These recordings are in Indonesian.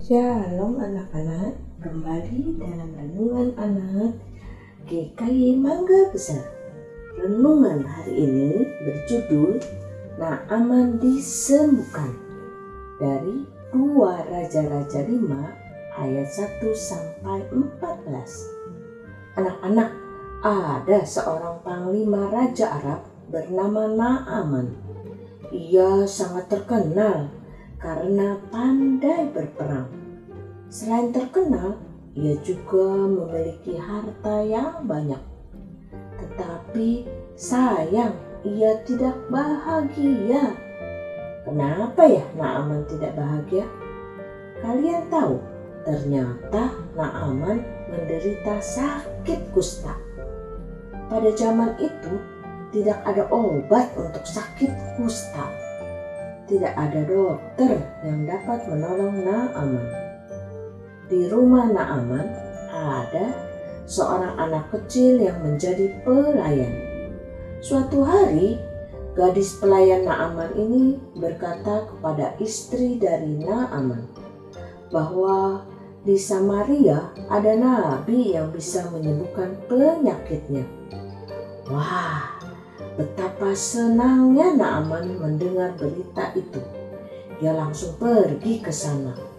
Shalom anak-anak, kembali dalam Renungan Anak GKI Mangga Besar. Renungan hari ini berjudul Naaman disembuhkan dari 2 Raja-Raja 5 ayat 1 sampai 14. Anak-anak, ada seorang panglima Raja Arab bernama Naaman. Ia sangat terkenal karena pandai berperang. Selain terkenal, ia juga memiliki harta yang banyak. Tetapi sayang, ia tidak bahagia. Kenapa ya Naaman tidak bahagia? Kalian tahu, ternyata Naaman menderita sakit kusta. Pada zaman itu, tidak ada obat untuk sakit kusta. Tidak ada dokter yang dapat menolong Naaman di rumah Naaman ada seorang anak kecil yang menjadi pelayan. Suatu hari, gadis pelayan Naaman ini berkata kepada istri dari Naaman bahwa di Samaria ada nabi yang bisa menyembuhkan penyakitnya. Wah, betapa senangnya Naaman mendengar berita itu. Dia langsung pergi ke sana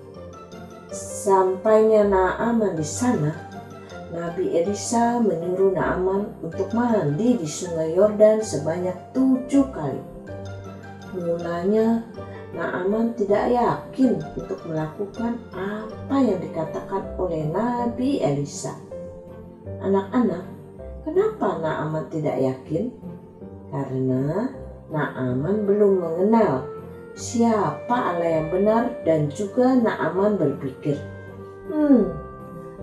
Sampainya Naaman di sana, Nabi Elisa menyuruh Naaman untuk mandi di sungai Yordan sebanyak tujuh kali. Mulanya Naaman tidak yakin untuk melakukan apa yang dikatakan oleh Nabi Elisa. Anak-anak, kenapa Naaman tidak yakin? Karena Naaman belum mengenal siapa Allah yang benar dan juga Naaman berpikir, hmm,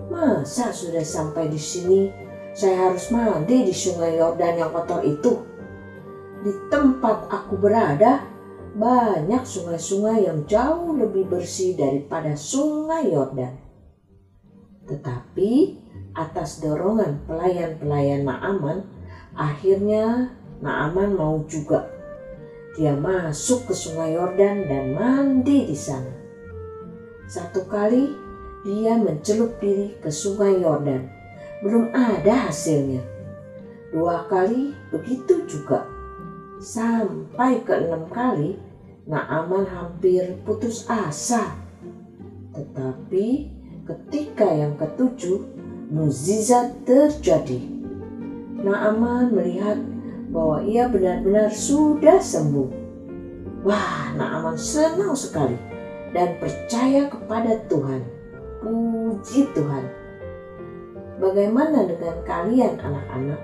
masa sudah sampai di sini saya harus mandi di sungai Yordan yang kotor itu? Di tempat aku berada, banyak sungai-sungai yang jauh lebih bersih daripada sungai Yordan. Tetapi atas dorongan pelayan-pelayan Naaman, akhirnya Naaman mau juga dia masuk ke sungai Yordan dan mandi di sana. Satu kali dia mencelup diri ke sungai Yordan. Belum ada hasilnya. Dua kali begitu juga. Sampai ke enam kali Naaman hampir putus asa. Tetapi ketika yang ketujuh mukjizat terjadi. Naaman melihat bahwa ia benar-benar sudah sembuh. Wah, Naaman senang sekali dan percaya kepada Tuhan. Puji Tuhan. Bagaimana dengan kalian anak-anak?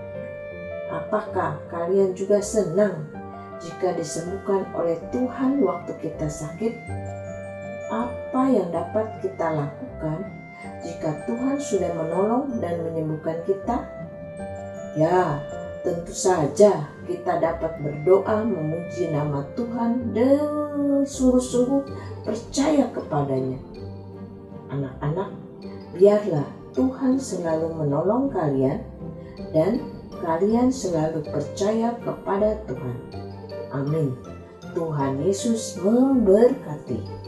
Apakah kalian juga senang jika disembuhkan oleh Tuhan waktu kita sakit? Apa yang dapat kita lakukan jika Tuhan sudah menolong dan menyembuhkan kita? Ya, tentu saja kita dapat berdoa memuji nama Tuhan dengan sungguh-sungguh percaya kepadanya. Anak-anak, biarlah Tuhan selalu menolong kalian dan kalian selalu percaya kepada Tuhan. Amin. Tuhan Yesus memberkati.